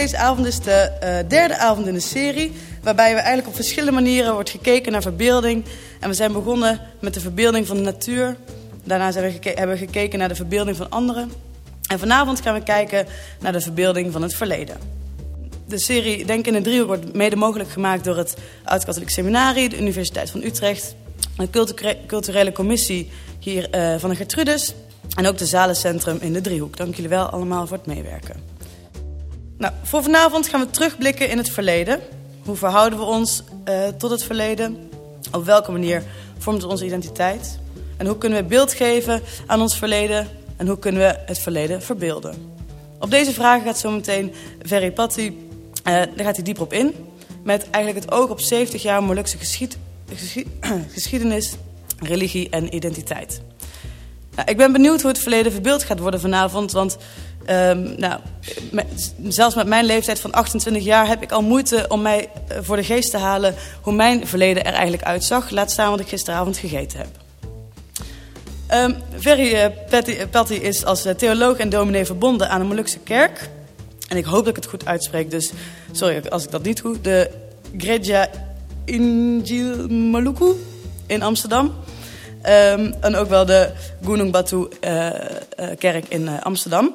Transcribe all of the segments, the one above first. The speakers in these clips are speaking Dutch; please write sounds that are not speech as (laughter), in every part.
deze avond is de eh, derde avond in de serie... waarbij we eigenlijk op verschillende manieren wordt gekeken naar verbeelding. En we zijn begonnen met de verbeelding van de natuur. Daarna zijn we hebben we gekeken naar de verbeelding van anderen. En vanavond gaan we kijken naar de verbeelding van het verleden. De serie Denk in de Driehoek wordt mede mogelijk gemaakt door het Oud-Katholiek Seminarie... de Universiteit van Utrecht, de culturele commissie hier uh, van de Gertrudis... en ook de Zalencentrum in de Driehoek. Dank jullie wel allemaal voor het meewerken. Nou, voor vanavond gaan we terugblikken in het verleden. Hoe verhouden we ons uh, tot het verleden? Op welke manier vormt onze identiteit? En hoe kunnen we beeld geven aan ons verleden? En hoe kunnen we het verleden verbeelden? Op deze vragen gaat zometeen Verry Patti, uh, daar gaat hij dieper op in. Met eigenlijk het oog op 70 jaar Molukse geschied, (clears throat) geschiedenis, religie en identiteit. Nou, ik ben benieuwd hoe het verleden verbeeld gaat worden vanavond. Want um, nou, zelfs met mijn leeftijd van 28 jaar heb ik al moeite om mij eh, voor de geest te halen hoe mijn verleden er eigenlijk uitzag. Laat staan wat ik gisteravond gegeten heb. Um, Ferry uh, Patty, is als theoloog en dominee verbonden aan de Molukse kerk. En ik hoop dat ik het goed uitspreek, dus sorry als ik dat niet doe. De Greja Injil Maluku in Amsterdam. Um, en ook wel de Gunung Batu kerk in Amsterdam.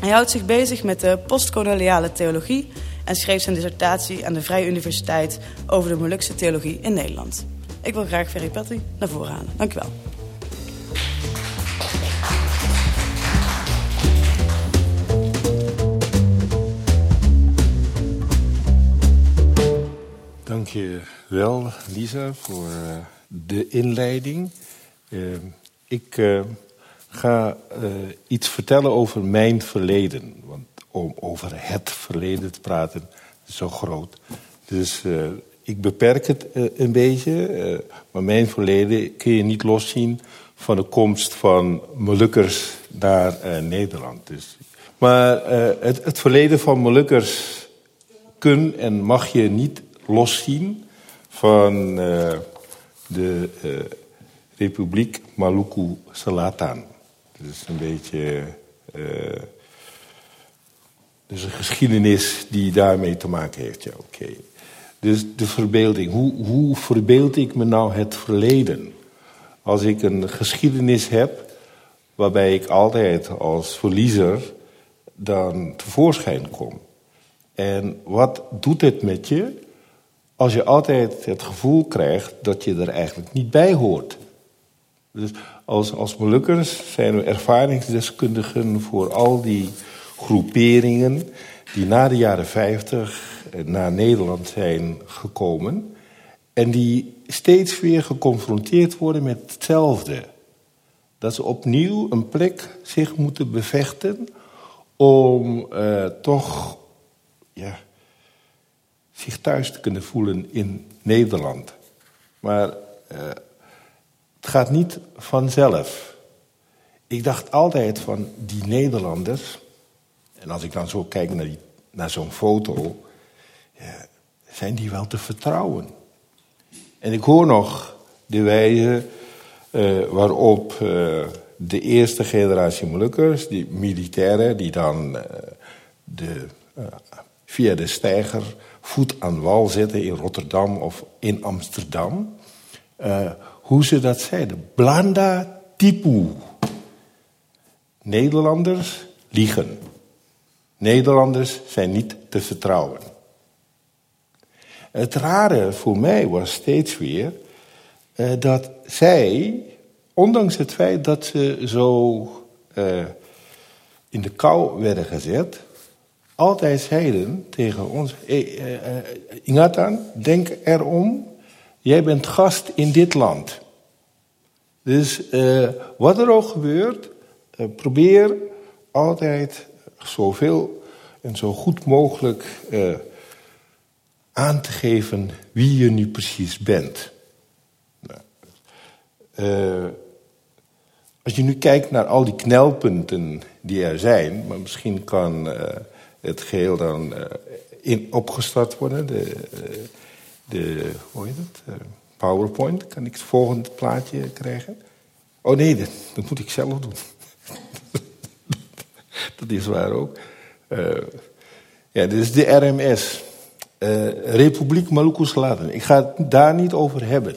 Hij houdt zich bezig met de postkoloniale theologie en schreef zijn dissertatie aan de Vrije Universiteit over de Molukse theologie in Nederland. Ik wil graag Ferry Patty naar voren halen. Dank u wel. Dank je wel, Lisa, voor uh, de inleiding. Uh, ik uh, ga iets vertellen over mijn verleden. Want om over het verleden te praten is zo groot. Dus ik beperk het een beetje. maar mijn verleden kun je niet loszien van de komst van Molukkers naar Nederland. Dus, maar het, het verleden van Molukkers kun en mag je niet loszien van de Republiek Maluku Selatan. Is een beetje. Dus een geschiedenis die daarmee te maken heeft. Ja, oké. Dus de verbeelding. Hoe, hoe verbeeld ik me nou het verleden? Als ik een geschiedenis heb waarbij ik altijd als verliezer dan tevoorschijn kom. En wat doet het met je als je altijd het gevoel krijgt dat je er eigenlijk niet bij hoort. Dus als, als Molukkers zijn we ervaringsdeskundigen voor al die groeperingen die na de jaren 50 naar Nederland zijn gekomen en die steeds weer geconfronteerd worden met hetzelfde. Dat ze opnieuw een plek zich moeten bevechten om uh, toch ja, zich thuis te kunnen voelen in Nederland. Maar uh, het gaat niet vanzelf. Ik dacht altijd van die Nederlanders, en als ik dan zo kijk naar, naar zo'n foto, ja, zijn die wel te vertrouwen? En ik hoor nog de wijze uh, waarop uh, de eerste generatie Molukkers, die militairen, die dan de, via de steiger voet aan wal zetten in Rotterdam of in Amsterdam. Hoe ze dat zeiden. Blanda tipu. Nederlanders liegen. Nederlanders zijn niet te vertrouwen. Het rare voor mij was steeds weer uh, dat zij, ondanks het feit dat ze zo uh, in de kou werden gezet, altijd zeiden tegen ons: hey, Ingatan, denk erom, jij bent gast in dit land. Dus uh, wat er ook gebeurt, probeer altijd zoveel en zo goed mogelijk aan te geven wie je nu precies bent. Nou, als je nu kijkt naar al die knelpunten die er zijn, maar misschien kan het geheel dan in opgestart worden. De, de hoe heet het? PowerPoint. Kan ik het volgende plaatje krijgen? Oh nee, dat, moet ik zelf doen. (laughs) dat is waar ook. Ja, dit is de RMS. Uh, Republiek Maluku Selatan. Ik ga het daar niet over hebben.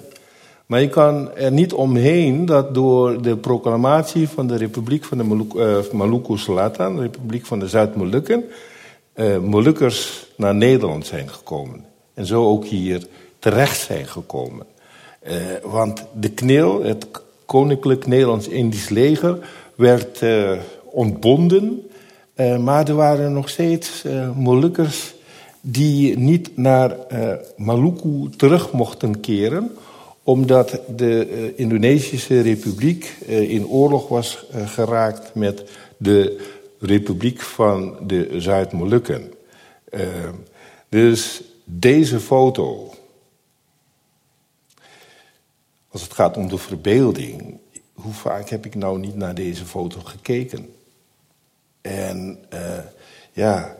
Maar je kan er niet omheen dat door de proclamatie van de Republiek van de Maluku, uh, Maluku Selatan, de Republiek van de Zuid-Molukken, uh, Molukkers naar Nederland zijn gekomen. En zo ook hier terecht zijn gekomen. Uh, want de KNIL, het Koninklijk Nederlands-Indisch Leger, werd ontbonden. maar er waren nog steeds Molukkers die niet naar Maluku terug mochten keren omdat de Indonesische Republiek in oorlog was geraakt met de Republiek van de Zuid-Molukken. dus deze foto, als het gaat om de verbeelding, hoe vaak heb ik nou niet naar deze foto gekeken? En ja,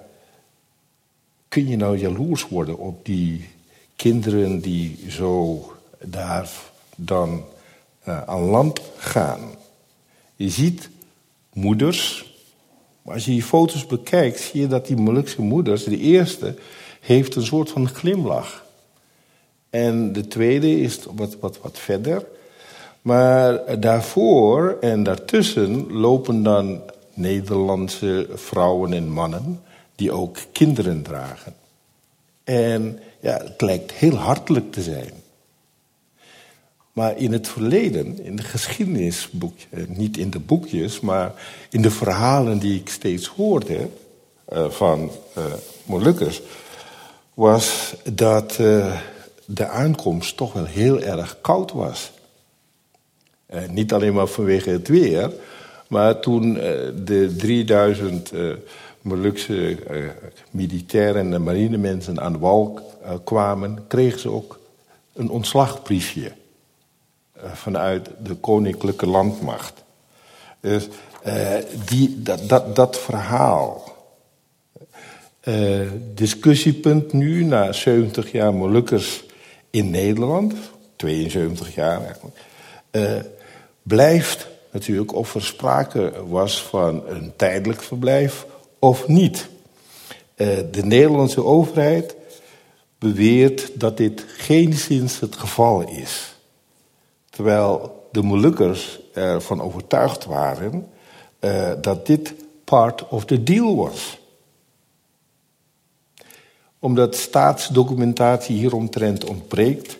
kun je nou jaloers worden op die kinderen die zo daar dan uh, aan land gaan. Je ziet moeders, maar als je die foto's bekijkt, zie je dat die Molukse moeders, de eerste, heeft een soort van glimlach. En de tweede is wat, wat, wat verder. Maar daarvoor en daartussen lopen dan Nederlandse vrouwen en mannen die ook kinderen dragen. En ja, het lijkt heel hartelijk te zijn. Maar in het verleden, in de geschiedenisboekjes, eh, niet in de boekjes, maar in de verhalen die ik steeds hoorde uh, van uh, Molukkers, was dat de aankomst toch wel heel erg koud was. niet alleen maar vanwege het weer, maar toen de 3000 Molukse militairen en marinemensen aan de wal kwamen, kregen ze ook een ontslagbriefje. Eh, vanuit de koninklijke landmacht. Dus die, dat, dat, dat verhaal. Discussiepunt nu, na 70 jaar Molukkers in Nederland, 72 jaar eigenlijk, uh, blijft natuurlijk of er sprake was van een tijdelijk verblijf of niet. de Nederlandse overheid beweert dat dit geen sinds het geval is. Terwijl de Molukkers ervan overtuigd waren uh, dat dit part of the deal was. Omdat staatsdocumentatie hieromtrent ontbreekt,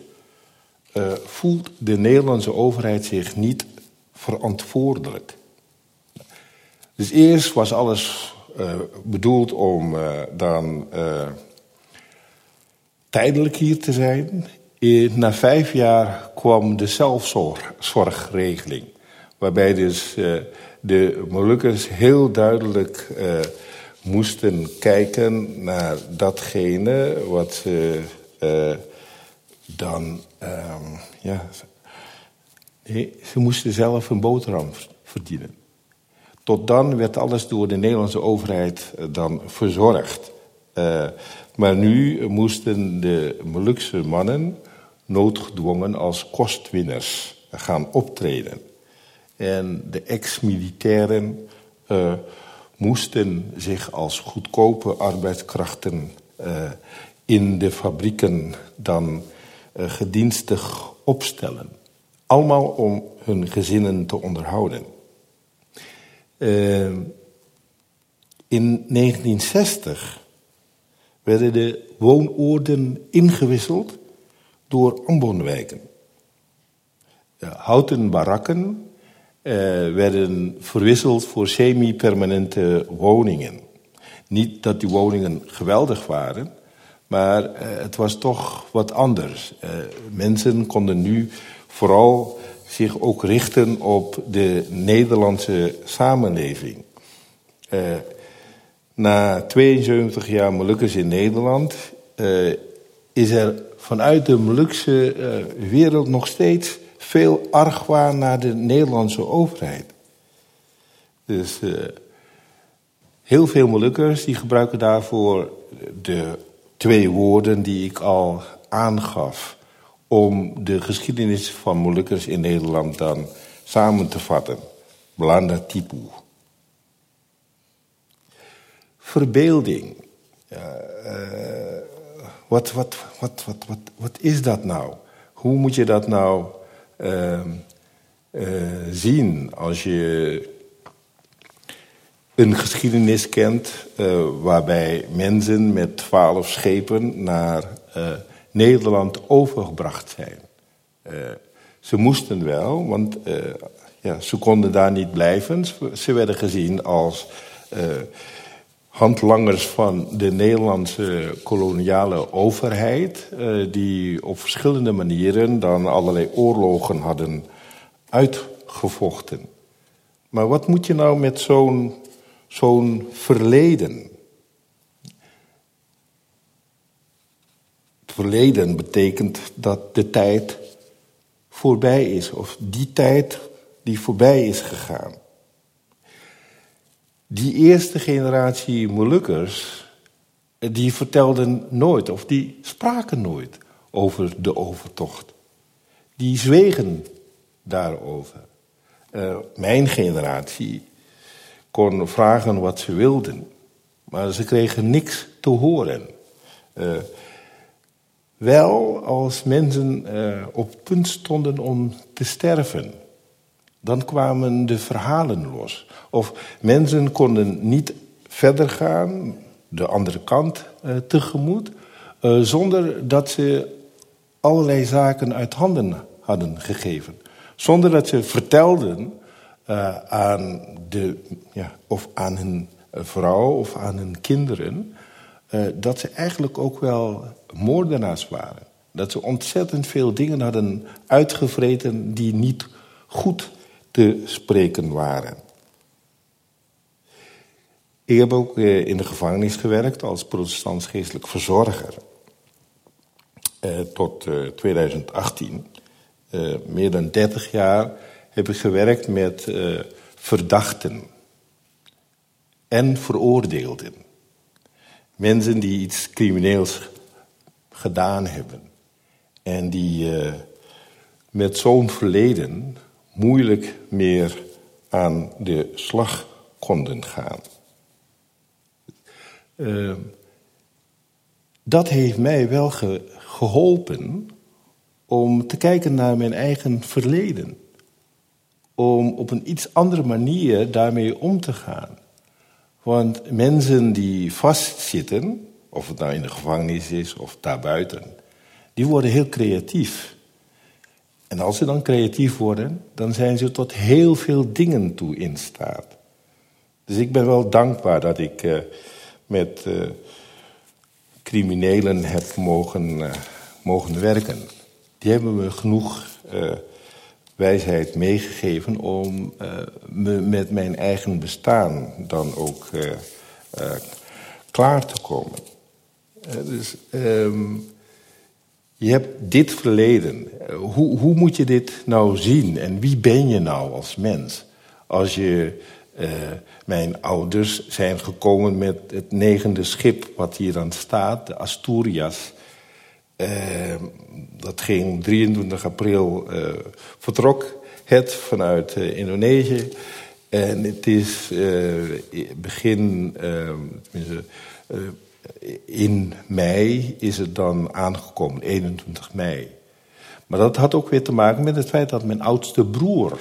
uh, voelt de Nederlandse overheid zich niet verantwoordelijk. Dus eerst was alles uh, bedoeld om dan tijdelijk hier te zijn. Na vijf jaar kwam de zelfzorgregeling. Waarbij dus de Molukkers heel duidelijk moesten kijken naar datgene wat ze uh, dan. Um, ja, ze moesten zelf een boterham verdienen. Tot dan werd alles door de Nederlandse overheid dan verzorgd. maar nu moesten de Molukse mannen noodgedwongen als kostwinners gaan optreden. En de ex-militairen moesten zich als goedkope arbeidskrachten uh, in de fabrieken dan uh, gedienstig opstellen. Allemaal om hun gezinnen te onderhouden. in 1960 werden de woonoorden ingewisseld door Ambonwijken. Houten barakken eh, werden verwisseld voor semi-permanente woningen. Niet dat die woningen geweldig waren, maar eh, het was toch wat anders. Eh, mensen konden nu vooral zich ook richten op de Nederlandse samenleving. Na 72 jaar Molukkers in Nederland is er vanuit de Molukse wereld nog steeds veel argwaan naar de Nederlandse overheid. Dus uh, heel veel Molukkers die gebruiken daarvoor de twee woorden die ik al aangaf. Om de geschiedenis van Molukkers in Nederland dan samen te vatten. Blanda Tipu. Verbeelding. Ja, wat, wat, wat, wat, wat, wat is dat nou? Hoe moet je dat nou ehm, zien als je een geschiedenis kent waarbij mensen met twaalf schepen naar Nederland overgebracht zijn? Ze moesten wel, want ja, ze konden daar niet blijven. Ze werden gezien als handlangers van de Nederlandse koloniale overheid... Uh, die op verschillende manieren dan allerlei oorlogen hadden uitgevochten. Maar wat moet je nou met zo'n zo'n verleden? Het verleden betekent dat de tijd voorbij is, of die tijd die voorbij is gegaan. Die eerste generatie Molukkers, die vertelden nooit, of die spraken nooit over de overtocht. Die zwegen daarover. Uh, mijn generatie kon vragen wat ze wilden, maar ze kregen niks te horen. Uh, wel als mensen uh, op punt stonden om te sterven. Dan kwamen de verhalen los. Of mensen konden niet verder gaan, de andere kant uh, tegemoet, uh, zonder dat ze allerlei zaken uit handen hadden gegeven. Zonder dat ze vertelden aan, de, ja, of aan hun vrouw of aan hun kinderen dat ze eigenlijk ook wel moordenaars waren. Dat ze ontzettend veel dingen hadden uitgevreten die niet goed te spreken waren. Ik heb ook uh, in de gevangenis gewerkt als protestants geestelijk verzorger. Uh, tot 2018. meer dan 30 jaar heb ik gewerkt met verdachten en veroordeelden. Mensen die iets crimineels gedaan hebben. En die met zo'n verleden moeilijk meer aan de slag konden gaan. Uh, dat heeft mij wel ge geholpen om te kijken naar mijn eigen verleden. Om op een iets andere manier daarmee om te gaan. Want mensen die vastzitten, of het nou in de gevangenis is of daarbuiten, die worden heel creatief. En als ze dan creatief worden, dan zijn ze tot heel veel dingen toe in staat. Dus ik ben wel dankbaar dat ik uh, met uh, criminelen heb mogen, uh, mogen werken. Die hebben me genoeg wijsheid meegegeven om me met mijn eigen bestaan dan ook klaar te komen. dus um, je hebt dit verleden. Hoe, hoe moet je dit nou zien en wie ben je nou als mens? Als je mijn ouders zijn gekomen met het negende schip wat hier dan staat, de Asturias. Uh, dat ging 23 april uh, vertrok het vanuit Indonesië. En het is begin, in mei is het dan aangekomen, 21 mei. Maar dat had ook weer te maken met het feit dat mijn oudste broer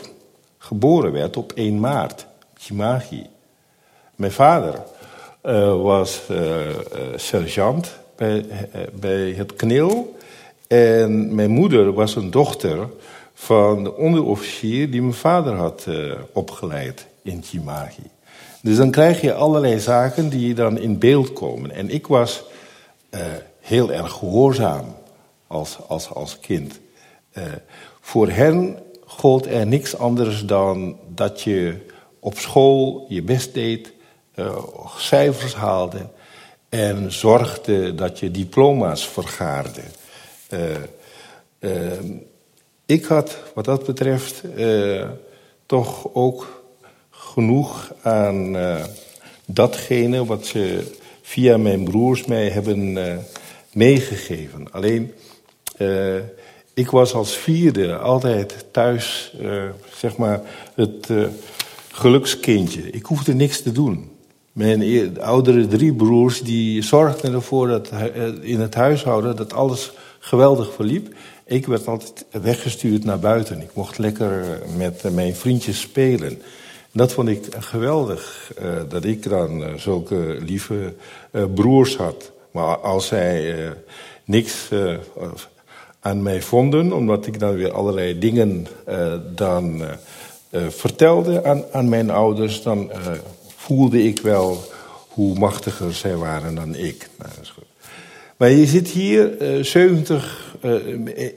geboren werd op 1 maart, Chimagi. Mijn vader was sergeant bij, eh, bij het kneel. En mijn moeder was een dochter van de onderofficier die mijn vader had opgeleid in Chimagi. Dus dan krijg je allerlei zaken die dan in beeld komen. En ik was uh, heel erg gehoorzaam als, als, als kind. Uh, voor hen gold er niks anders dan dat je op school je best deed, cijfers haalde en zorgde dat je diploma's vergaarde. Ik had wat dat betreft toch ook genoeg aan datgene wat ze via mijn broers mij hebben meegegeven. Alleen, ik was als vierde altijd thuis, zeg maar, het gelukskindje. Ik hoefde niks te doen. Mijn e- oudere drie broers die zorgden ervoor dat eh, in het huishouden dat alles geweldig verliep. Ik werd altijd weggestuurd naar buiten. Ik mocht lekker eh, met eh, mijn vriendjes spelen. Dat vond ik geweldig, eh, dat ik dan eh, zulke lieve eh, broers had. Maar als zij niks aan mij vonden, omdat ik dan weer allerlei dingen dan vertelde aan, aan mijn ouders, dan voelde ik wel hoe machtiger zij waren dan ik. Nou. Maar je zit hier eh 70 eh,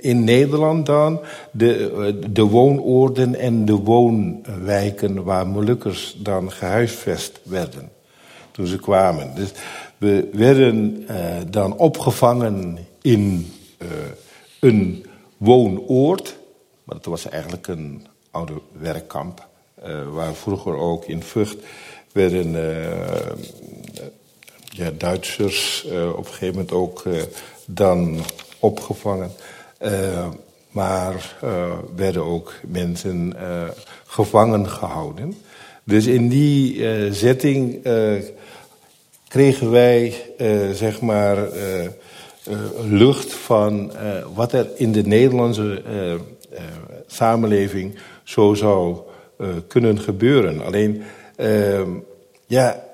in Nederland dan, de, eh, de woonoorden en de woonwijken waar Molukkers dan gehuisvest werden toen ze kwamen. Dus we werden eh, dan opgevangen in eh, een woonoord, maar dat was eigenlijk een oude werkkamp, eh, waar vroeger ook in Vught werden eh, ja, Duitsers eh, op een gegeven moment ook eh, dan opgevangen. Eh, maar eh, werden ook mensen eh, gevangen gehouden. Dus in die setting eh, kregen wij zeg maar lucht van wat er in de Nederlandse samenleving zo zou kunnen gebeuren. Alleen, ehm, ja,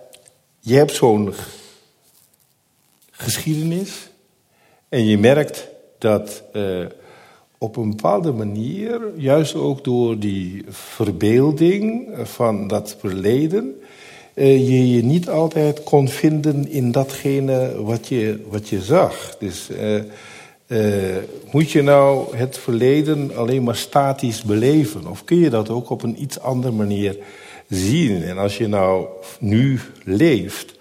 je hebt zo'n geschiedenis. En je merkt dat eh, op een bepaalde manier, juist ook door die verbeelding van dat verleden, eh, je je niet altijd kon vinden in datgene wat je, wat je zag. Dus eh, moet je nou het verleden alleen maar statisch beleven? Of kun je dat ook op een iets andere manier zien? En als je nou nu leeft,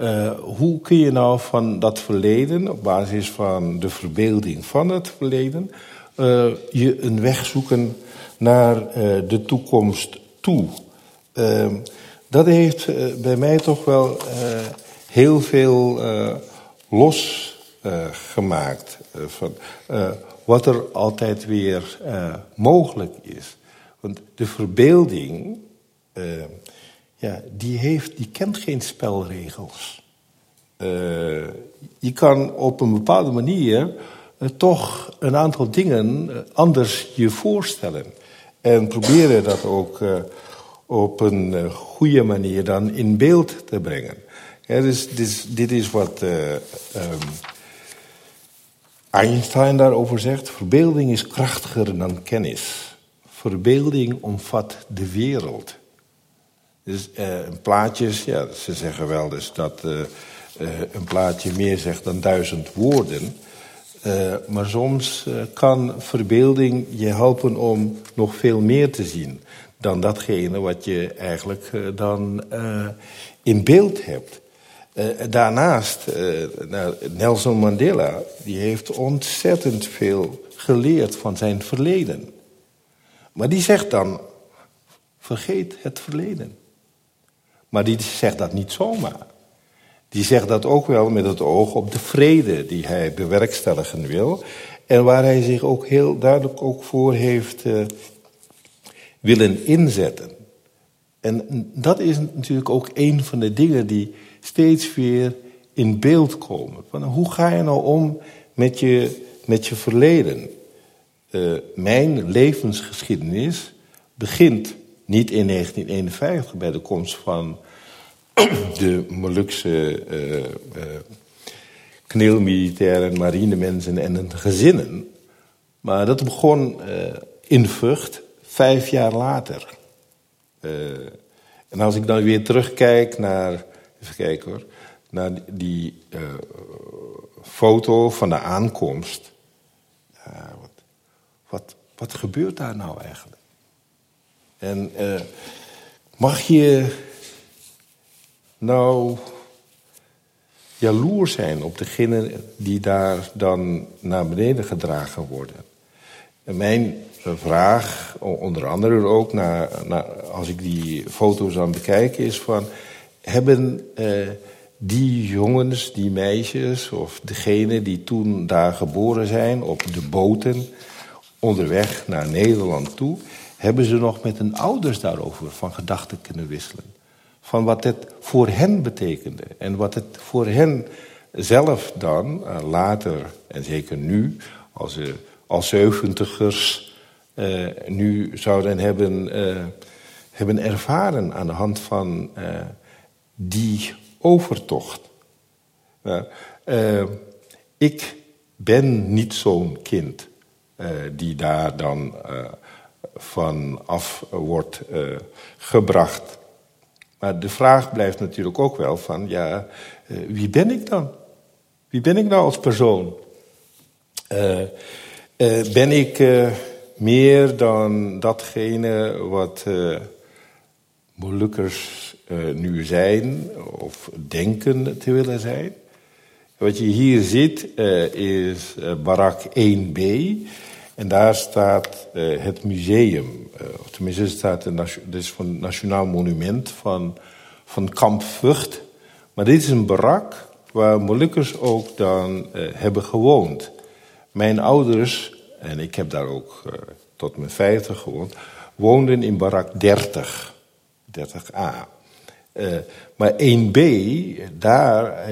uh, hoe kun je nou van dat verleden, op basis van de verbeelding van het verleden, uh, je een weg zoeken naar uh, de toekomst toe? Uh, dat heeft bij mij toch wel heel veel losgemaakt van wat er altijd weer mogelijk is. Want de verbeelding ja, die, heeft, die kent geen spelregels. Uh, je kan op een bepaalde manier uh, toch een aantal dingen anders je voorstellen. En proberen dat ook op een goede manier dan in beeld te brengen. Ja, dus, dus, dit is wat um, Einstein daarover zegt. Verbeelding is krachtiger dan kennis. Verbeelding omvat de wereld. Dus uh, plaatjes, ja, ze zeggen wel dus dat uh, uh, een plaatje meer zegt dan duizend woorden. maar soms kan verbeelding je helpen om nog veel meer te zien dan datgene wat je eigenlijk dan in beeld hebt. daarnaast, nou, Nelson Mandela, die heeft ontzettend veel geleerd van zijn verleden. Maar die zegt dan, vergeet het verleden. Maar die zegt dat niet zomaar. Die zegt dat ook wel met het oog op de vrede die hij bewerkstelligen wil. En waar hij zich ook heel duidelijk ook voor heeft uh, willen inzetten. En dat is natuurlijk ook een van de dingen die steeds weer in beeld komen. Van hoe ga je nou om met je, met je verleden? Uh, mijn levensgeschiedenis begint niet in 1951 bij de komst van (clears throat) de Molukse uh, uh, kneelmilitairen, marinemensen en hun gezinnen. Maar dat begon uh, in Vught vijf jaar later. en als ik dan weer terugkijk naar, even kijken hoor, naar die foto van de aankomst. wat, wat, wat gebeurt daar nou eigenlijk? En uh, mag je nou jaloers zijn op degene die daar dan naar beneden gedragen worden? En mijn vraag, onder andere ook naar, als ik die foto's aan bekijk, is van hebben uh, die jongens, die meisjes of degene die toen daar geboren zijn op de boten onderweg naar Nederland toe, hebben ze nog met hun ouders daarover van gedachten kunnen wisselen. van wat het voor hen betekende. En wat het voor hen zelf dan, uh, later en zeker nu, als, uh, als zeventigers uh, nu zouden hebben, hebben ervaren aan de hand van die overtocht. ik ben niet zo'n kind die daar dan van af wordt gebracht. Maar de vraag blijft natuurlijk ook wel van, ja, uh, wie ben ik dan? Wie ben ik nou als persoon? Uh, ben ik meer dan datgene wat Molukkers nu zijn of denken te willen zijn? Wat je hier ziet is barak 1b. En daar staat uh, het museum, uh, of tenminste staat dit is van Nationaal Monument van, van Kamp Vught. Maar dit is een barak waar Molukkers ook dan uh, hebben gewoond. Mijn ouders, en ik heb daar ook tot mijn vijftig gewoond, woonden in barak 30, 30a. maar 1b, daar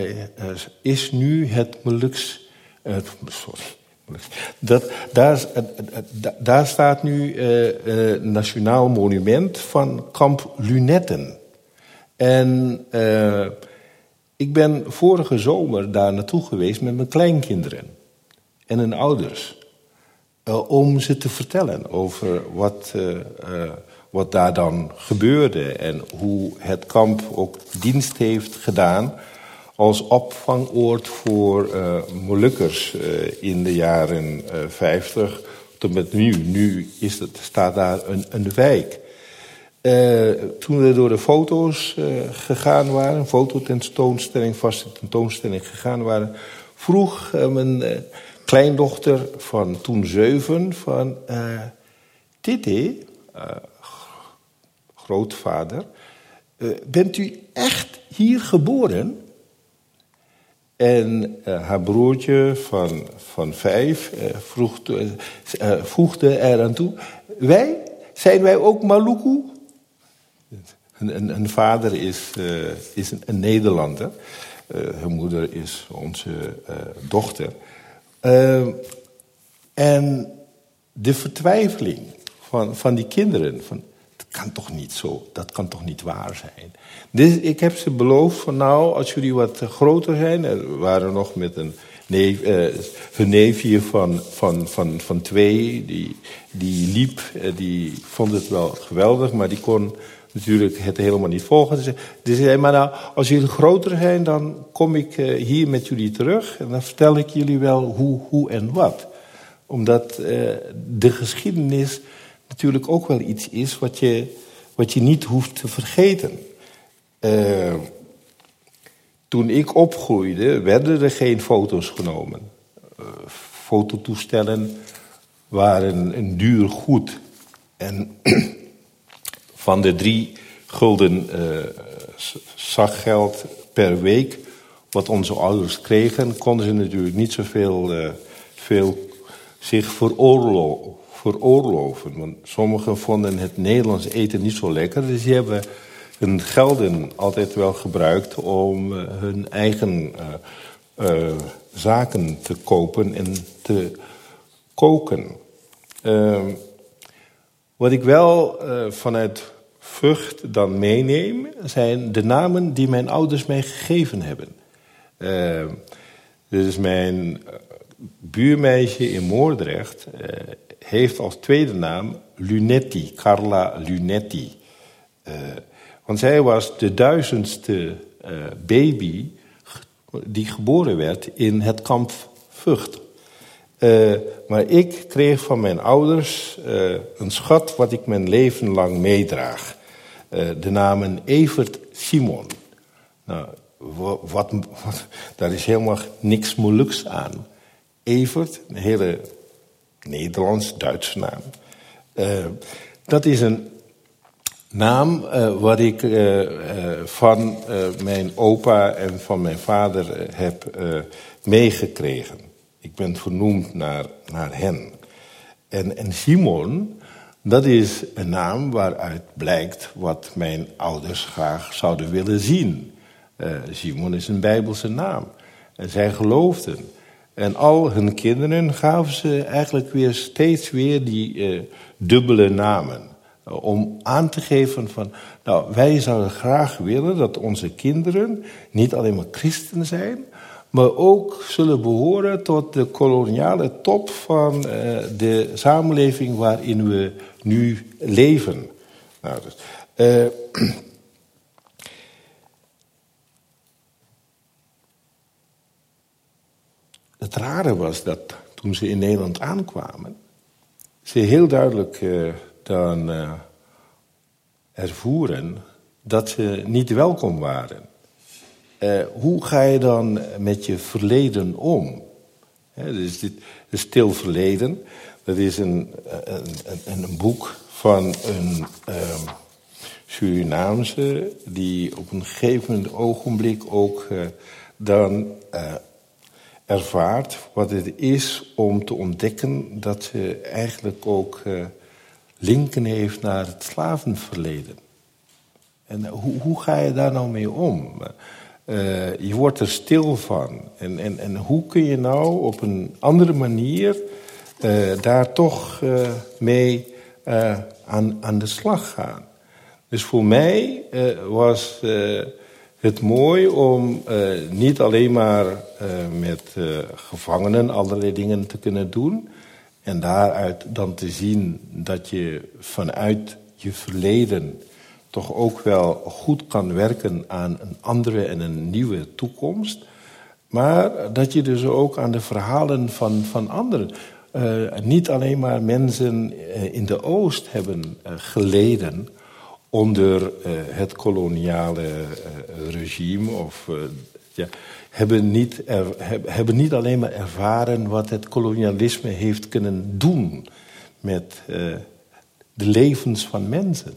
is nu het Moluks... sorry dat, daar, daar staat nu uh, uh, Nationaal Monument van Kamp Lunetten. En ik ben vorige zomer daar naartoe geweest met mijn kleinkinderen en hun ouders. om ze te vertellen over wat, wat daar dan gebeurde en hoe het kamp ook dienst heeft gedaan als opvangoord voor uh, Molukkers uh, in de jaren uh, 50 tot met nu. Nu is het, staat daar een, een wijk. Uh, toen we door de foto's gegaan waren, fototentoonstelling, vaste tentoonstelling gegaan waren, vroeg mijn kleindochter van toen zeven van Titi, grootvader, bent u echt hier geboren? En uh, haar broertje van, van vijf uh, vroeg, uh, voegde eraan toe: Wij, zijn wij ook Maluku? Een, een, vader is, is een, Nederlander. haar moeder is onze dochter. en de vertwijfeling van, van die kinderen: van, kan toch niet zo, dat kan toch niet waar zijn. Dus ik heb ze beloofd van nou, als jullie wat groter zijn, er waren nog met een eh, neefje van, van, van, van twee, die, die liep, eh, die vond het wel geweldig, maar die kon natuurlijk het helemaal niet volgen. Dus, dus zei, maar nou, als jullie groter zijn, dan kom ik eh, hier met jullie terug en dan vertel ik jullie wel hoe, hoe en wat. Omdat eh, de geschiedenis natuurlijk ook wel iets is wat je, wat je niet hoeft te vergeten. Uh, toen ik opgroeide, werden er geen foto's genomen. Uh, fototoestellen waren een duur goed. En (clears throat) van de drie gulden uh, zakgeld per week, wat onze ouders kregen, konden ze natuurlijk niet zoveel veel zich veroorloven veroorloven. Want sommigen vonden het Nederlands eten niet zo lekker. Dus die hebben hun gelden altijd wel gebruikt om uh, hun eigen uh, uh, zaken te kopen en te koken. Ehm, wat ik wel vanuit Vught dan meeneem, zijn de namen die mijn ouders mij gegeven hebben. Ehm, dit is mijn buurmeisje in Moordrecht heeft als tweede naam Lunetti, Carla Lunetti. Uh, want zij was de duizendste uh, baby die geboren werd in het kamp Vught. Uh, maar ik kreeg van mijn ouders een schat wat ik mijn leven lang meedraag. de namen Evert Simon. Nou, wat, wat, (laughs) daar is helemaal niks moeilijks aan. Evert, een hele Nederlands-Duitse naam. Uh, dat is een naam uh, wat ik uh, van mijn opa en van mijn vader heb meegekregen. Ik ben vernoemd naar, naar hen. En, en Simon, Dat is een naam waaruit blijkt wat mijn ouders graag zouden willen zien. Simon is een Bijbelse naam. En zij geloofden. En al hun kinderen gaven ze eigenlijk weer steeds weer die uh, dubbele namen. Uh, om aan te geven van, nou, wij zouden graag willen dat onze kinderen niet alleen maar christen zijn, maar ook zullen behoren tot de koloniale top van uh, de samenleving waarin we nu leven. Nou, dus, (clears throat) Het rare was dat toen ze in Nederland aankwamen, ze heel duidelijk uh, dan uh, ervoeren dat ze niet welkom waren. Uh, hoe ga je dan met je verleden om? He, dus dit is Stil Verleden. Dat is een, een, een, een boek van een um, Surinaamse... die op een gegeven ogenblik ook dan ervaart wat het is om te ontdekken dat ze eigenlijk ook uh, linken heeft naar het slavenverleden. En uh, hoe, hoe, ga je daar nou mee om? Uh, je wordt er stil van. En, en, en hoe kun je nou op een andere manier daar toch mee aan, aan de slag gaan? Dus voor mij was het mooi om uh, niet alleen maar uh, met uh, gevangenen allerlei dingen te kunnen doen. En daaruit dan te zien dat je vanuit je verleden toch ook wel goed kan werken aan een andere en een nieuwe toekomst. Maar dat je dus ook aan de verhalen van, van anderen. niet alleen maar mensen in de Oost hebben geleden onder uh, het koloniale uh, regime of uh, ja, hebben, niet er, hebben niet alleen maar ervaren wat het kolonialisme heeft kunnen doen met de levens van mensen.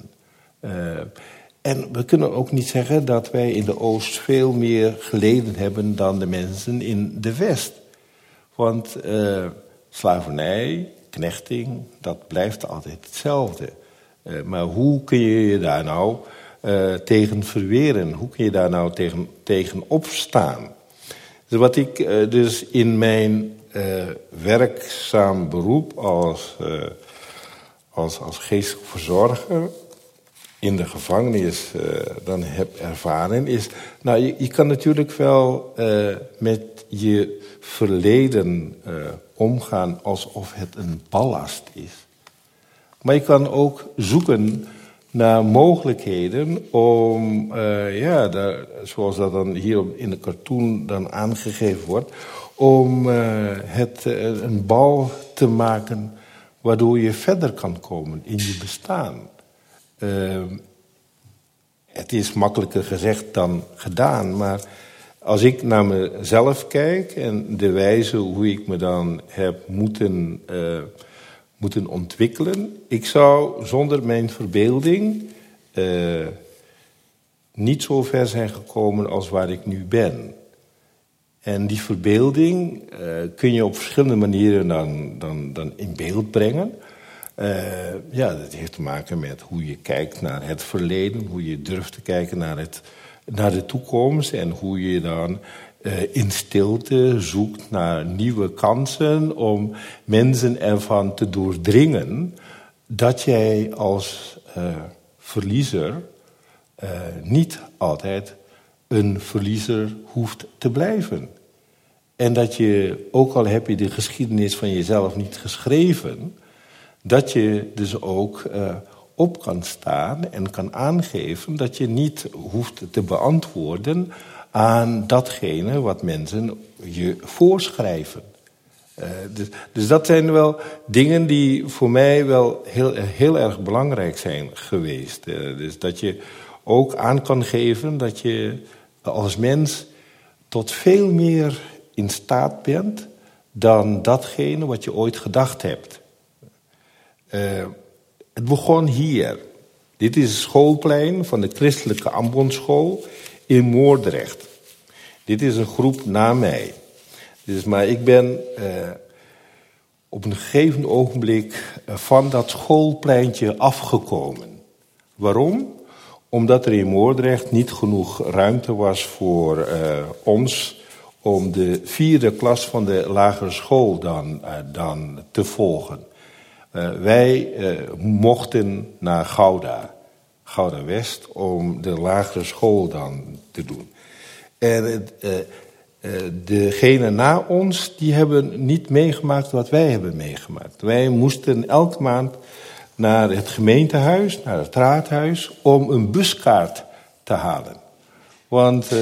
en we kunnen ook niet zeggen dat wij in de Oost veel meer geleden hebben dan de mensen in de West. Want slavernij, knechting, dat blijft altijd hetzelfde. Uh, maar hoe kun je je daar nou uh, tegen verweren? Hoe kun je daar nou tegen, tegen opstaan? Dus wat ik uh, dus in mijn werkzaam beroep als, als, als geestelijk verzorger in de gevangenis dan heb ervaren, is... Nou, je kan natuurlijk wel met je verleden omgaan alsof het een ballast is. Maar je kan ook zoeken naar mogelijkheden om, uh, ja, daar, zoals dat dan hier in de cartoon dan aangegeven wordt, om uh, het uh, een bal te maken waardoor je verder kan komen in je bestaan. het is makkelijker gezegd dan gedaan, maar als ik naar mezelf kijk en de wijze hoe ik me dan heb moeten moeten ontwikkelen. Ik zou zonder mijn verbeelding uh, niet zo ver zijn gekomen als waar ik nu ben. En die verbeelding uh, kun je op verschillende manieren dan, dan, dan in beeld brengen. Uh, ja, dat heeft te maken met hoe je kijkt naar het verleden, hoe je durft te kijken naar, het, naar de toekomst en hoe je dan uh, in stilte zoekt naar nieuwe kansen om mensen ervan te doordringen dat jij als uh, verliezer uh, niet altijd een verliezer hoeft te blijven. En dat je, ook al heb je de geschiedenis van jezelf niet geschreven, dat je dus ook op kan staan en kan aangeven dat je niet hoeft te beantwoorden aan datgene wat mensen je voorschrijven. Uh, dus, dus, dat zijn wel dingen die voor mij wel heel, heel erg belangrijk zijn geweest. Uh, dus dat je ook aan kan geven dat je als mens tot veel meer in staat bent dan datgene wat je ooit gedacht hebt. Uh, het begon hier. Dit is het schoolplein van de christelijke Ambondschool in Moordrecht. Dit is een groep na mij. Dus, maar ik ben uh, op een gegeven ogenblik van dat schoolpleintje afgekomen. Waarom? Omdat er in Moordrecht niet genoeg ruimte was voor uh, ons om de vierde klas van de lagere school dan, dan te volgen. Wij mochten naar Gouda, Gouda West, om de lagere school dan te doen. En degene na ons, die hebben niet meegemaakt wat wij hebben meegemaakt. Wij moesten elke maand naar het gemeentehuis, naar het raadhuis, om een buskaart te halen. Want uh,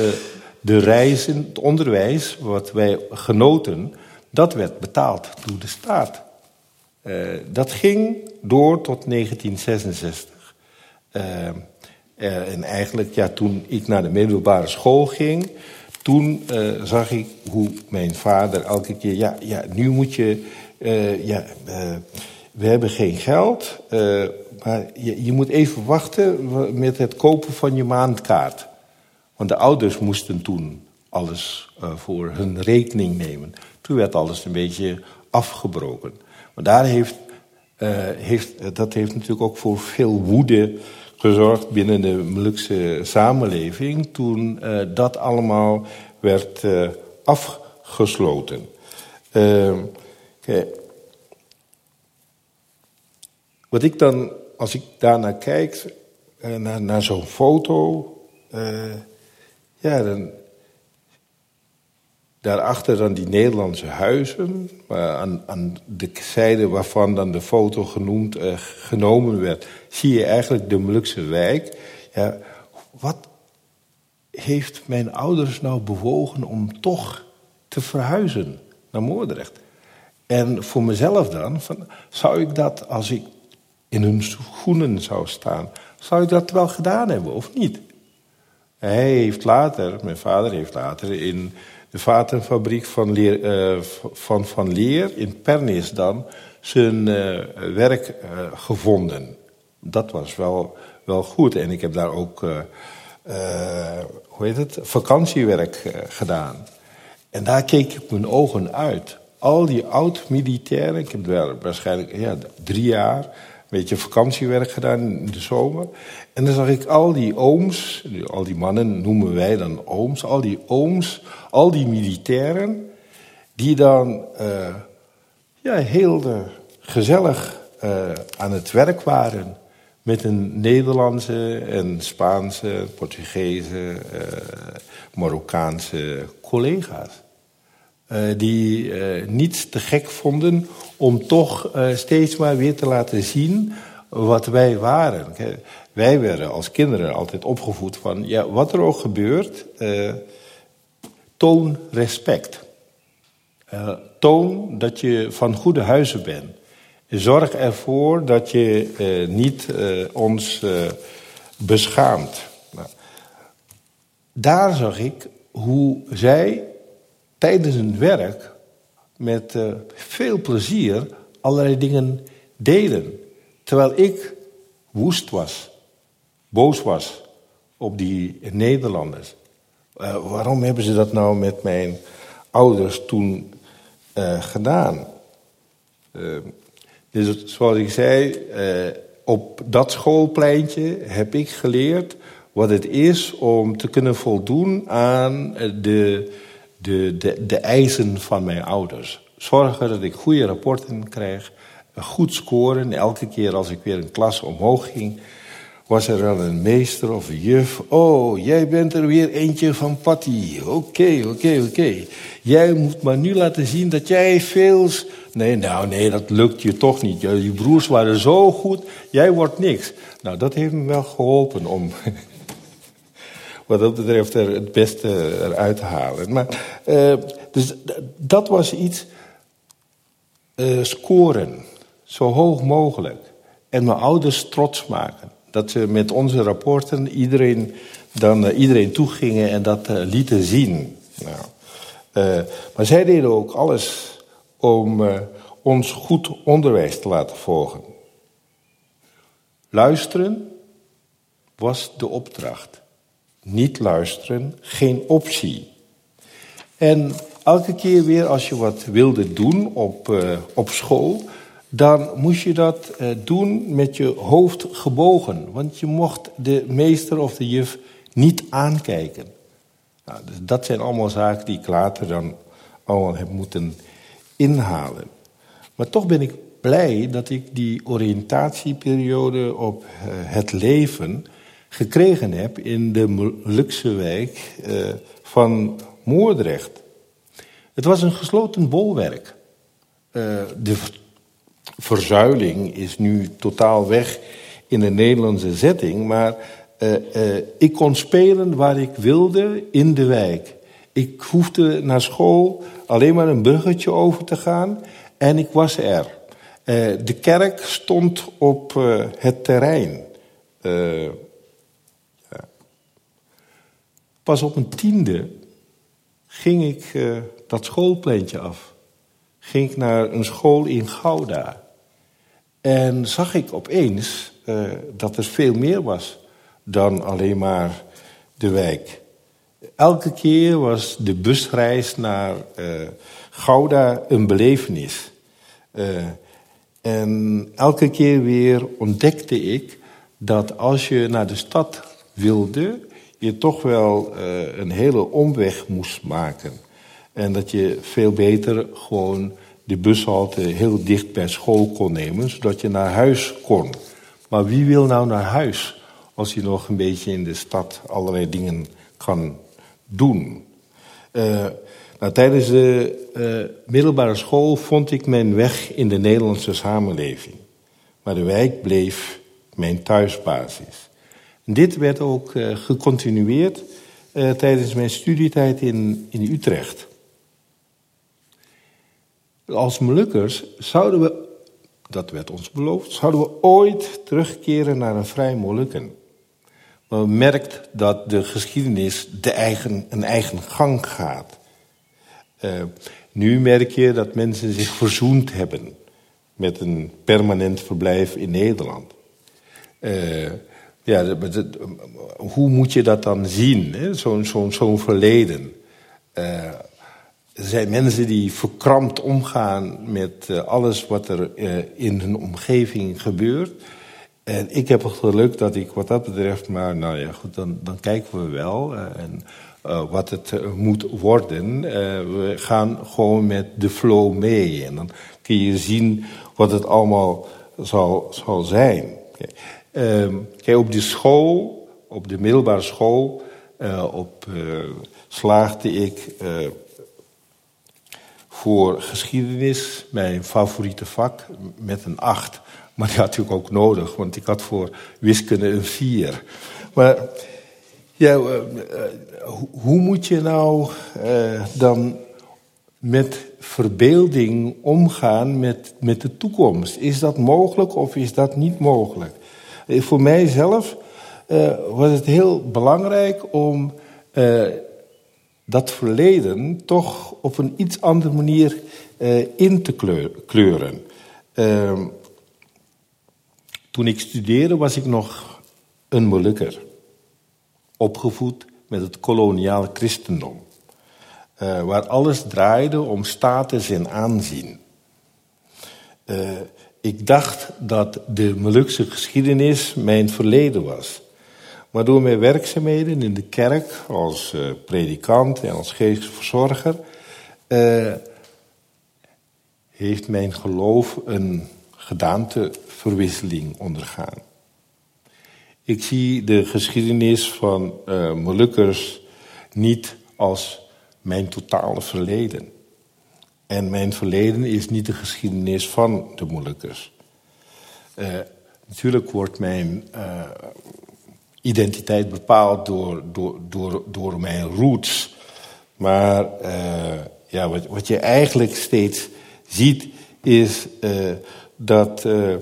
de reizen, het onderwijs, wat wij genoten, dat werd betaald door de staat. Dat ging door tot 1966. Uh, en eigenlijk, ja, toen ik naar de middelbare school ging, toen zag ik hoe mijn vader elke keer, ja, ja nu moet je, ja, we hebben geen geld, maar je, je, moet even wachten met het kopen van je maandkaart. Want de ouders moesten toen alles voor hun rekening nemen. Toen werd alles een beetje afgebroken. Maar daar heeft, heeft, dat heeft natuurlijk ook voor veel woede gezorgd binnen de Molukse samenleving. Toen dat allemaal werd afgesloten. Kijk, wat ik dan, als ik daarnaar kijk, naar, zo'n foto, ja, dan. Daarachter dan die Nederlandse huizen, aan, aan de zijde waarvan dan de foto genoemd, uh, genomen werd, zie je eigenlijk de Molukse wijk. Ja, wat heeft mijn ouders nou bewogen om toch te verhuizen naar Moordrecht? En voor mezelf dan, zou ik dat als ik in hun schoenen zou staan. Zou ik dat wel gedaan hebben of niet? Hij heeft later, mijn vader heeft later in de vatenfabriek van, Leer, uh, van Van Leer in Pernis dan zijn uh, werk uh, gevonden. Dat was wel, wel goed. En ik heb daar ook, hoe heet het, vakantiewerk gedaan. En daar keek ik mijn ogen uit. Al die oud-militairen, ik heb daar waarschijnlijk ja, drie jaar beetje vakantiewerk gedaan in de zomer. En dan zag ik al die ooms, al die mannen noemen wij dan ooms, al die ooms, al die militairen, die dan uh, ja, heel gezellig uh, aan het werk waren met een Nederlandse en Spaanse, Portugese, Marokkaanse collega's. Die uh, niet te gek vonden om toch steeds maar weer te laten zien wat wij waren. Wij werden als kinderen altijd opgevoed van, ja, wat er ook gebeurt, toon respect. toon dat je van goede huizen bent. Zorg ervoor dat je niet ons beschaamt. Nou, daar zag ik hoe zij tijdens hun werk met veel plezier allerlei dingen deden. Terwijl ik woest was, boos was op die Nederlanders. Uh, waarom hebben ze dat nou met mijn ouders toen uh, gedaan? dus zoals ik zei, op dat schoolpleintje heb ik geleerd wat het is om te kunnen voldoen aan de de, de, de eisen van mijn ouders. Zorgen dat ik goede rapporten krijg, goed scoren. Elke keer als ik weer een klas omhoog ging, was er dan een meester of een juf. Oh, jij bent er weer eentje van Patty. Oké, oké, oké. Jij moet maar nu laten zien dat jij veel... Nee, nou nee, dat lukt je toch niet. Je broers waren zo goed, jij wordt niks. Nou, dat heeft me wel geholpen om (laughs) wat dat betreft er het beste eruit te halen. Maar, uh, dus dat was iets. Uh, scoren, zo hoog mogelijk. En mijn ouders trots maken. Dat ze met onze rapporten iedereen, dan, uh, iedereen toegingen en dat lieten zien. Nou, maar zij deden ook alles om ons goed onderwijs te laten volgen. Luisteren was de opdracht niet luisteren geen optie. En elke keer weer als je wat wilde doen op, op school, dan moest je dat uh, doen met je hoofd gebogen. Want je mocht de meester of de juf niet aankijken. Nou, dus dat zijn allemaal zaken die ik later dan allemaal heb moeten inhalen. Maar toch ben ik blij dat ik die oriëntatieperiode op uh, het leven gekregen heb in de luxe wijk uh, van Moordrecht. Het was een gesloten bolwerk. Uh, de verzuiling is nu totaal weg in de Nederlandse setting, maar uh, uh, ik kon spelen waar ik wilde in de wijk. Ik hoefde naar school alleen maar een bruggetje over te gaan en ik was er. Uh, de kerk stond op het terrein. Ja. Pas op een tiende ging ik dat schoolpleintje af. Ging ik naar een school in Gouda. En zag ik opeens dat er veel meer was dan alleen maar de wijk. Elke keer was de busreis naar uh, Gouda een belevenis. Uh, en elke keer weer ontdekte ik dat als je naar de stad wilde, je toch wel een hele omweg moest maken. En dat je veel beter gewoon de bushalte heel dicht bij school kon nemen, zodat je naar huis kon. Maar wie wil nou naar huis? als je nog een beetje in de stad allerlei dingen kan doen. Uh, nou, tijdens de uh, middelbare school vond ik mijn weg in de Nederlandse samenleving. Maar de wijk bleef mijn thuisbasis. Dit werd ook uh, gecontinueerd tijdens mijn studietijd in, in Utrecht. Als Molukkers zouden we, dat werd ons beloofd, zouden we ooit terugkeren naar een vrij Molukken men merkt dat de geschiedenis de eigen, een eigen gang gaat. Uh, nu merk je dat mensen zich verzoend hebben met een permanent verblijf in Nederland. Uh, ja, hoe moet je dat dan zien, zo'n zo, zo verleden? Uh, er zijn mensen die verkrampt omgaan met alles wat er in hun omgeving gebeurt. En ik heb het geluk dat ik wat dat betreft, maar nou ja, goed, dan, dan kijken we wel. Uh, en wat het moet worden. we gaan gewoon met de flow mee. En dan kun je zien wat het allemaal zal, zal zijn. Ehm, kijk, op de school, op de middelbare school, op, slaagde ik voor geschiedenis, mijn favoriete vak, met een acht. Maar die had ik ook nodig, want ik had voor wiskunde een vier. Maar ja, uh, hoe moet je nou uh, dan met verbeelding omgaan met, met de toekomst? Is dat mogelijk of is dat niet mogelijk? voor mijzelf was het heel belangrijk om dat verleden toch op een iets andere manier in te kleuren. Ehm, toen ik studeerde was ik nog een Molukker. Opgevoed met het koloniale christendom. Uh, waar alles draaide om status en aanzien. Uh, ik dacht dat de Molukse geschiedenis mijn verleden was. Maar door mijn werkzaamheden in de kerk als uh, predikant en als geestverzorger... heeft mijn geloof een gedaanteverwisseling ondergaan. Ik zie de geschiedenis van uh, Molukkers niet als mijn totale verleden. En mijn verleden is niet de geschiedenis van de Molukkers. Natuurlijk wordt mijn identiteit bepaald door, door, door, door mijn roots. Maar ja, wat, wat je eigenlijk steeds ziet is dat uh,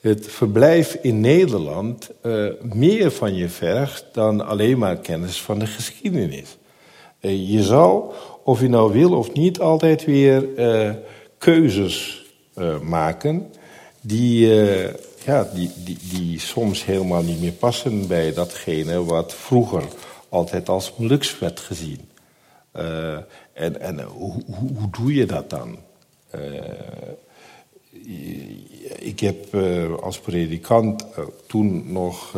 het verblijf in Nederland meer van je vergt dan alleen maar kennis van de geschiedenis. Je zal, of je nou wil of niet, altijd weer keuzes maken die, ja, die, die, die soms helemaal niet meer passen bij datgene wat vroeger altijd als luxe werd gezien. en en hoe, hoe, doe je dat dan? ik heb als predikant toen nog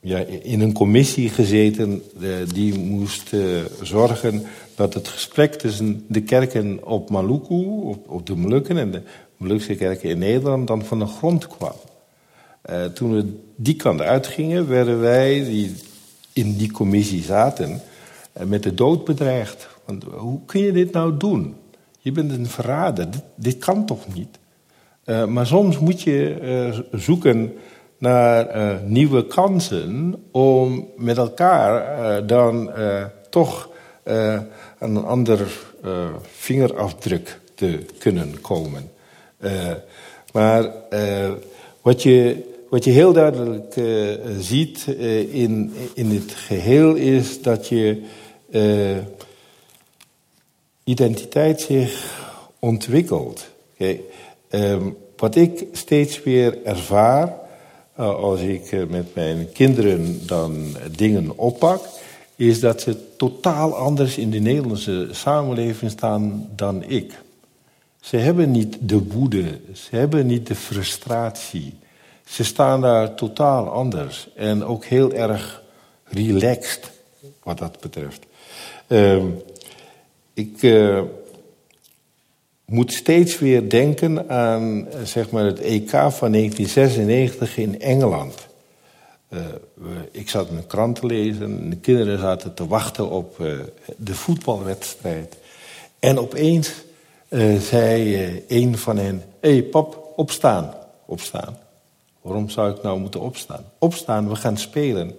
ja, in een commissie gezeten die moest zorgen dat het gesprek tussen de kerken op Maluku, op, op de Molukken en de Molukse kerken in Nederland dan van de grond kwam. Uh, toen we die kant uitgingen, werden wij die in die commissie zaten uh, met de dood bedreigd. Want hoe kun je dit nou doen? Je bent een verrader, dit, kan toch niet? Uh, maar soms moet je zoeken naar nieuwe kansen om met elkaar dan toch een ander vingerafdruk te kunnen komen. Maar wat je wat je heel duidelijk uh, ziet in, in het geheel is dat je identiteit zich ontwikkelt. Okay. Um, wat ik steeds weer ervaar als ik met mijn kinderen dan dingen oppak, is dat ze totaal anders in de Nederlandse samenleving staan dan ik. Ze hebben niet de woede, ze hebben niet de frustratie. Ze staan daar totaal anders en ook heel erg relaxed wat dat betreft. Uh, ik uh, moet steeds weer denken aan zeg maar, het EK van 1996 in Engeland. Uh, ik zat een krant te lezen en de kinderen zaten te wachten op de voetbalwedstrijd. En opeens zei een van hen: Hé hey, pap, opstaan, opstaan. Waarom zou ik nou moeten opstaan? Opstaan, we gaan spelen.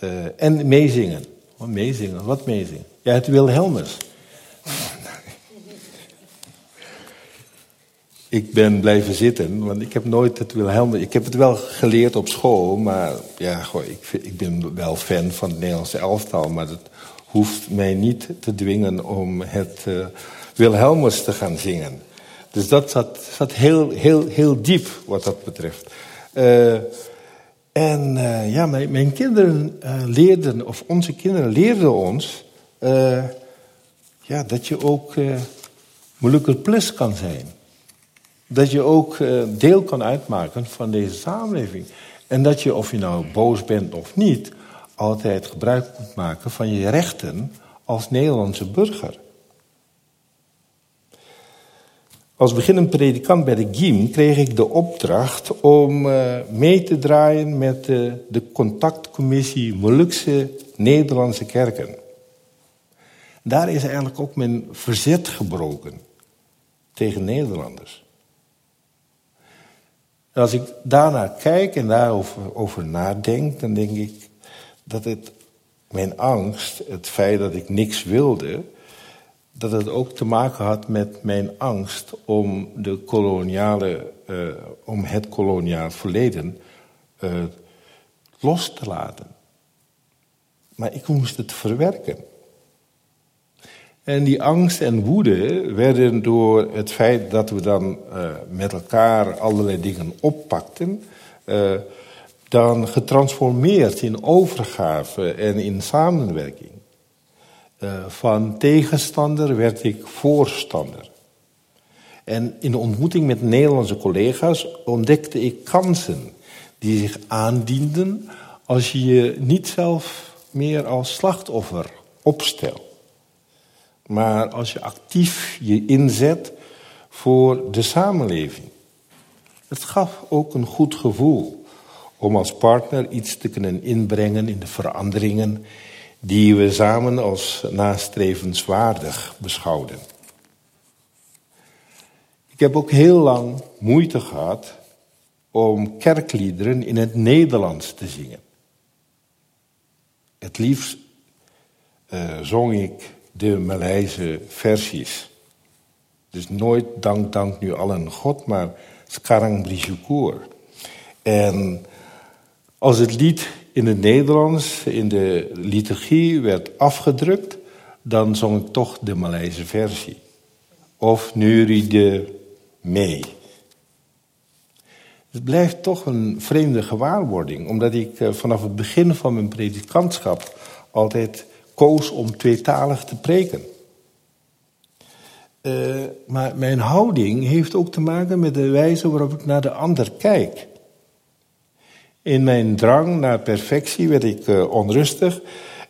Uh, en meezingen. Wat meezingen? Wat meezingen? Ja, het Wilhelmus. (laughs) ik ben blijven zitten, want ik heb nooit het Wilhelmus... Ik heb het wel geleerd op school, maar ja, goh, ik, ik ben wel fan van het Nederlandse elftal... maar dat hoeft mij niet te dwingen om het uh, Wilhelmus te gaan zingen. Dus dat zat, zat heel, heel, heel diep wat dat betreft. Uh, en uh, ja, mijn, mijn kinderen uh, leerden, of onze kinderen leerden ons, ja, dat je ook Molukker Plus kan zijn. Dat je ook deel kan uitmaken van deze samenleving. En dat je, of je nou boos bent of niet, altijd gebruik moet maken van je rechten als Nederlandse burger. Als beginnend predikant bij de GIM kreeg ik de opdracht om uh, mee te draaien met uh, de contactcommissie Molukse Nederlandse Kerken. Daar is eigenlijk ook mijn verzet gebroken tegen Nederlanders. Als ik daarnaar kijk en daarover over nadenk, dan denk ik dat het mijn angst, het feit dat ik niks wilde, dat het ook te maken had met mijn angst om, de koloniale, uh, om het koloniaal verleden uh, los te laten. Maar ik moest het verwerken. En die angst en woede werden door het feit dat we dan uh, met elkaar allerlei dingen oppakten, dan getransformeerd in overgave en in samenwerking. Uh, van tegenstander werd ik voorstander. En in de ontmoeting met Nederlandse collega's ontdekte ik kansen die zich aandienden als je je niet zelf meer als slachtoffer opstelt. Maar als je actief je inzet voor de samenleving. Het gaf ook een goed gevoel om als partner iets te kunnen inbrengen in de veranderingen die we samen als nastrevenswaardig beschouwden. Ik heb ook heel lang moeite gehad om kerkliederen in het Nederlands te zingen. Het liefst uh, zong ik de Maleise versies. Dus nooit dank, dank nu allen God, maar Skarang Brishukur. En als het lied in het Nederlands in de liturgie werd afgedrukt, dan zong ik toch de Maleise versie. Of neuriede mee. Het blijft toch een vreemde gewaarwording, omdat ik eh, vanaf het begin van mijn predikantschap altijd koos om tweetalig te preken. Uh, maar mijn houding heeft ook te maken met de wijze waarop ik naar de ander kijk. In mijn drang naar perfectie werd ik uh, onrustig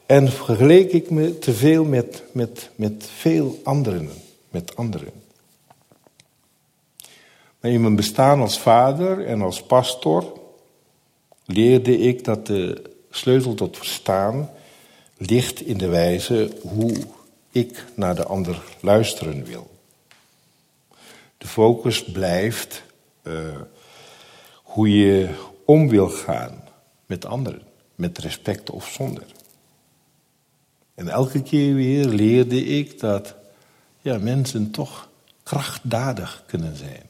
en vergeleek ik me te veel met, met, met veel anderen. Met anderen. Maar in mijn bestaan als vader en als pastor leerde ik dat de sleutel tot verstaan ligt in de wijze hoe ik naar de ander luisteren wil. De focus blijft uh, hoe je om wil gaan met anderen, met respect of zonder. En elke keer weer leerde ik dat ja, mensen toch krachtdadig kunnen zijn.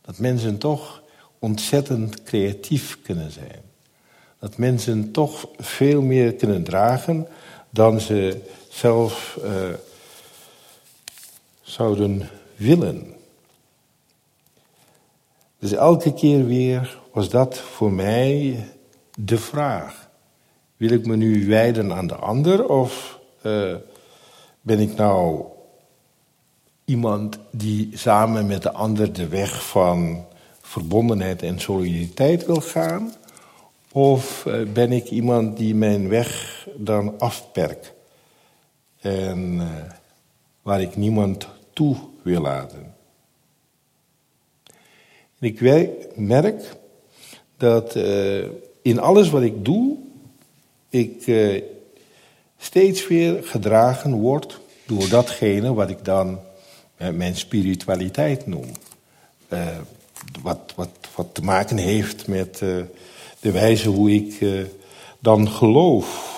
Dat mensen toch ontzettend creatief kunnen zijn. Dat mensen toch veel meer kunnen dragen dan ze zelf uh, zouden willen. Dus elke keer weer was dat voor mij de vraag. Wil ik me nu wijden aan de ander of uh, ben ik nou iemand die samen met de ander de weg van verbondenheid en solidariteit wil gaan? Of uh, ben ik iemand die mijn weg dan afperkt en uh, waar ik niemand toe wil laten? Ik merk dat uh, in alles wat ik doe, ik uh, steeds weer gedragen word door datgene wat ik dan uh, mijn spiritualiteit noem. wat, wat, wat te maken heeft met de wijze hoe ik dan geloof.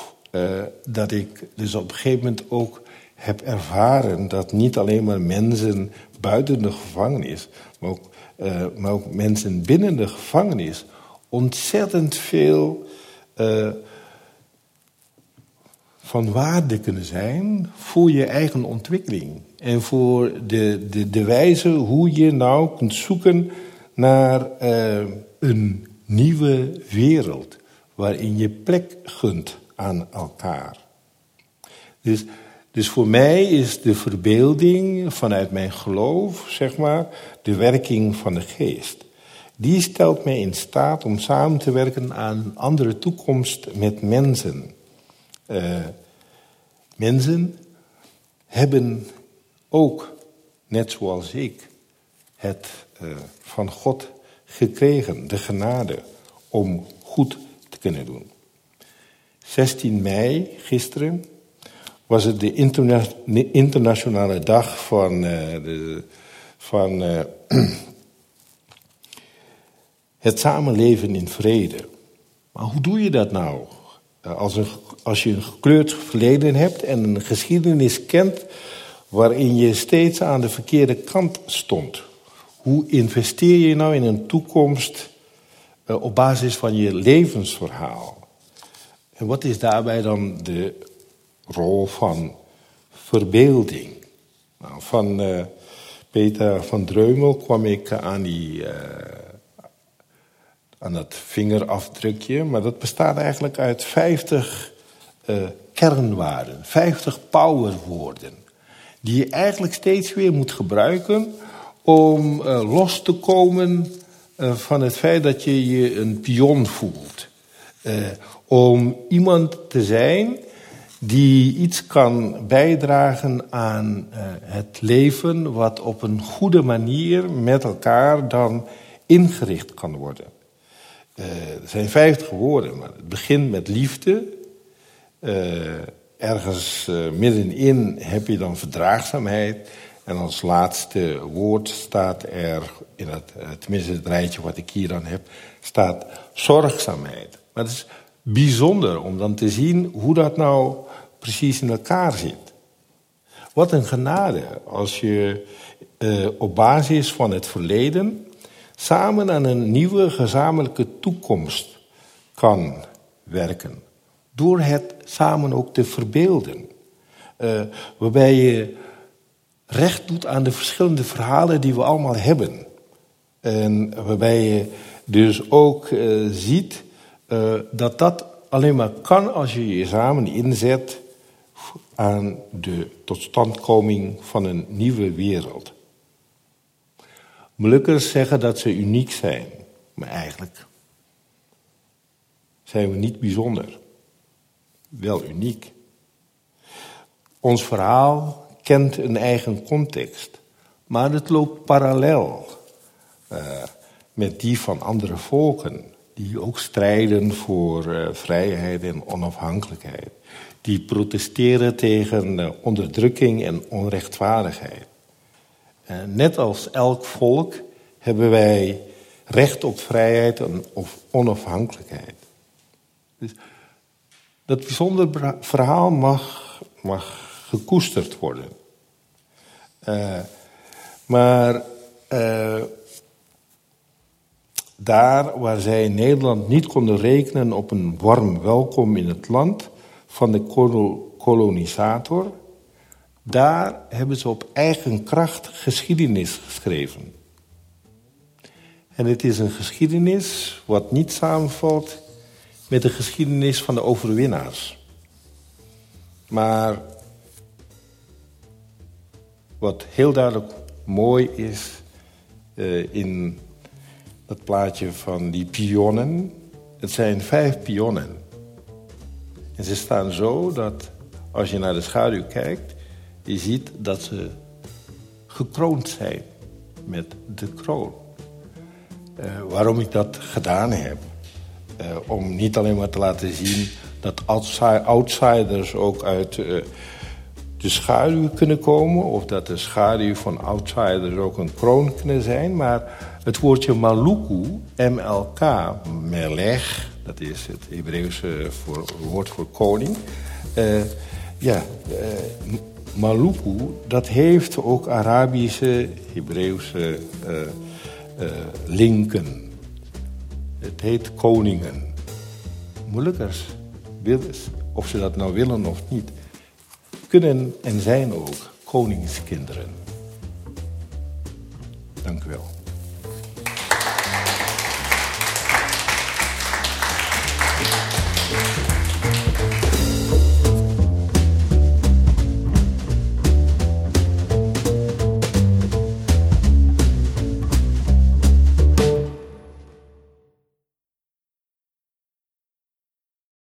dat ik dus op een gegeven moment ook heb ervaren dat niet alleen maar mensen buiten de gevangenis, maar ook uh, maar ook mensen binnen de gevangenis, ontzettend veel uh, van waarde kunnen zijn voor je eigen ontwikkeling. En voor de, de, de wijze hoe je nou kunt zoeken naar uh, een nieuwe wereld. Waarin je plek gunt aan elkaar. Dus dus voor mij is de verbeelding vanuit mijn geloof, zeg maar, de werking van de geest. Die stelt mij in staat om samen te werken aan een andere toekomst met mensen. Uh, mensen hebben ook, net zoals ik, het uh, van God gekregen, de genade om goed te kunnen doen. 16 mei, gisteren, was het de interna internationale dag van, uh, de, van uh, (clears throat) het samenleven in vrede. Maar hoe doe je dat nou? Uh, als, een, als je een gekleurd verleden hebt en een geschiedenis kent waarin je steeds aan de verkeerde kant stond. Hoe investeer je nou in een toekomst op basis van je levensverhaal? En wat is daarbij dan de rol van verbeelding. Nou, van uh, Peter van Dreumel kwam ik aan, die, uh, aan dat vingerafdrukje, maar dat bestaat eigenlijk uit 50 uh, eh, kernwaarden, 50 powerwoorden, die je eigenlijk steeds weer moet gebruiken om los te komen van het feit dat je je een pion voelt. om iemand te zijn die iets kan bijdragen aan uh, het leven wat op een goede manier met elkaar dan ingericht kan worden. Uh, er zijn vijftig woorden, maar het begint met liefde. Uh, ergens middenin heb je dan verdraagzaamheid. En als laatste woord staat er, in het, tenminste het rijtje wat ik hier dan heb, staat zorgzaamheid. Maar het is bijzonder om dan te zien hoe dat nou precies in elkaar zit. Wat een genade als je uh, op basis van het verleden samen aan een nieuwe gezamenlijke toekomst kan werken. Door het samen ook te verbeelden. Uh, waarbij je recht doet aan de verschillende verhalen die we allemaal hebben. En waarbij je dus ook uh, ziet dat dat alleen maar kan als je je samen inzet aan de totstandkoming van een nieuwe wereld. Molukkers zeggen dat ze uniek zijn, maar eigenlijk zijn we niet bijzonder. Wel uniek. Ons verhaal kent een eigen context, maar het loopt parallel uh, met die van andere volken, die ook strijden voor uh, vrijheid en onafhankelijkheid, die protesteren tegen uh, onderdrukking en onrechtvaardigheid. net als elk volk hebben wij recht op vrijheid en op onafhankelijkheid. Dus dat bijzonder verhaal mag, mag gekoesterd worden. Maar daar waar zij in Nederland niet konden rekenen op een warm welkom in het land van de kolonisator, daar hebben ze op eigen kracht geschiedenis geschreven. En het is een geschiedenis wat niet samenvalt met de geschiedenis van de overwinnaars. Maar wat heel duidelijk mooi is uh, in dat plaatje van die pionnen. Het zijn vijf pionnen. En ze staan zo dat als je naar de schaduw kijkt, je ziet dat ze gekroond zijn met de kroon. Uh, waarom ik dat gedaan heb? Uh, om niet alleen maar te laten zien dat outsiders ook uit uh, de schaduw kunnen komen... of dat de schaduw van outsiders ook een kroon kunnen zijn... maar het woordje Maluku, MLK, melech, dat is het Hebreeuwse voor, woord voor koning. Uh, ja, uh, Maluku, dat heeft ook Arabische, Hebreeuwse linken. Het heet koningen. Moeilijkers, of ze dat nou willen of niet, kunnen en zijn ook koningskinderen. Dank u wel.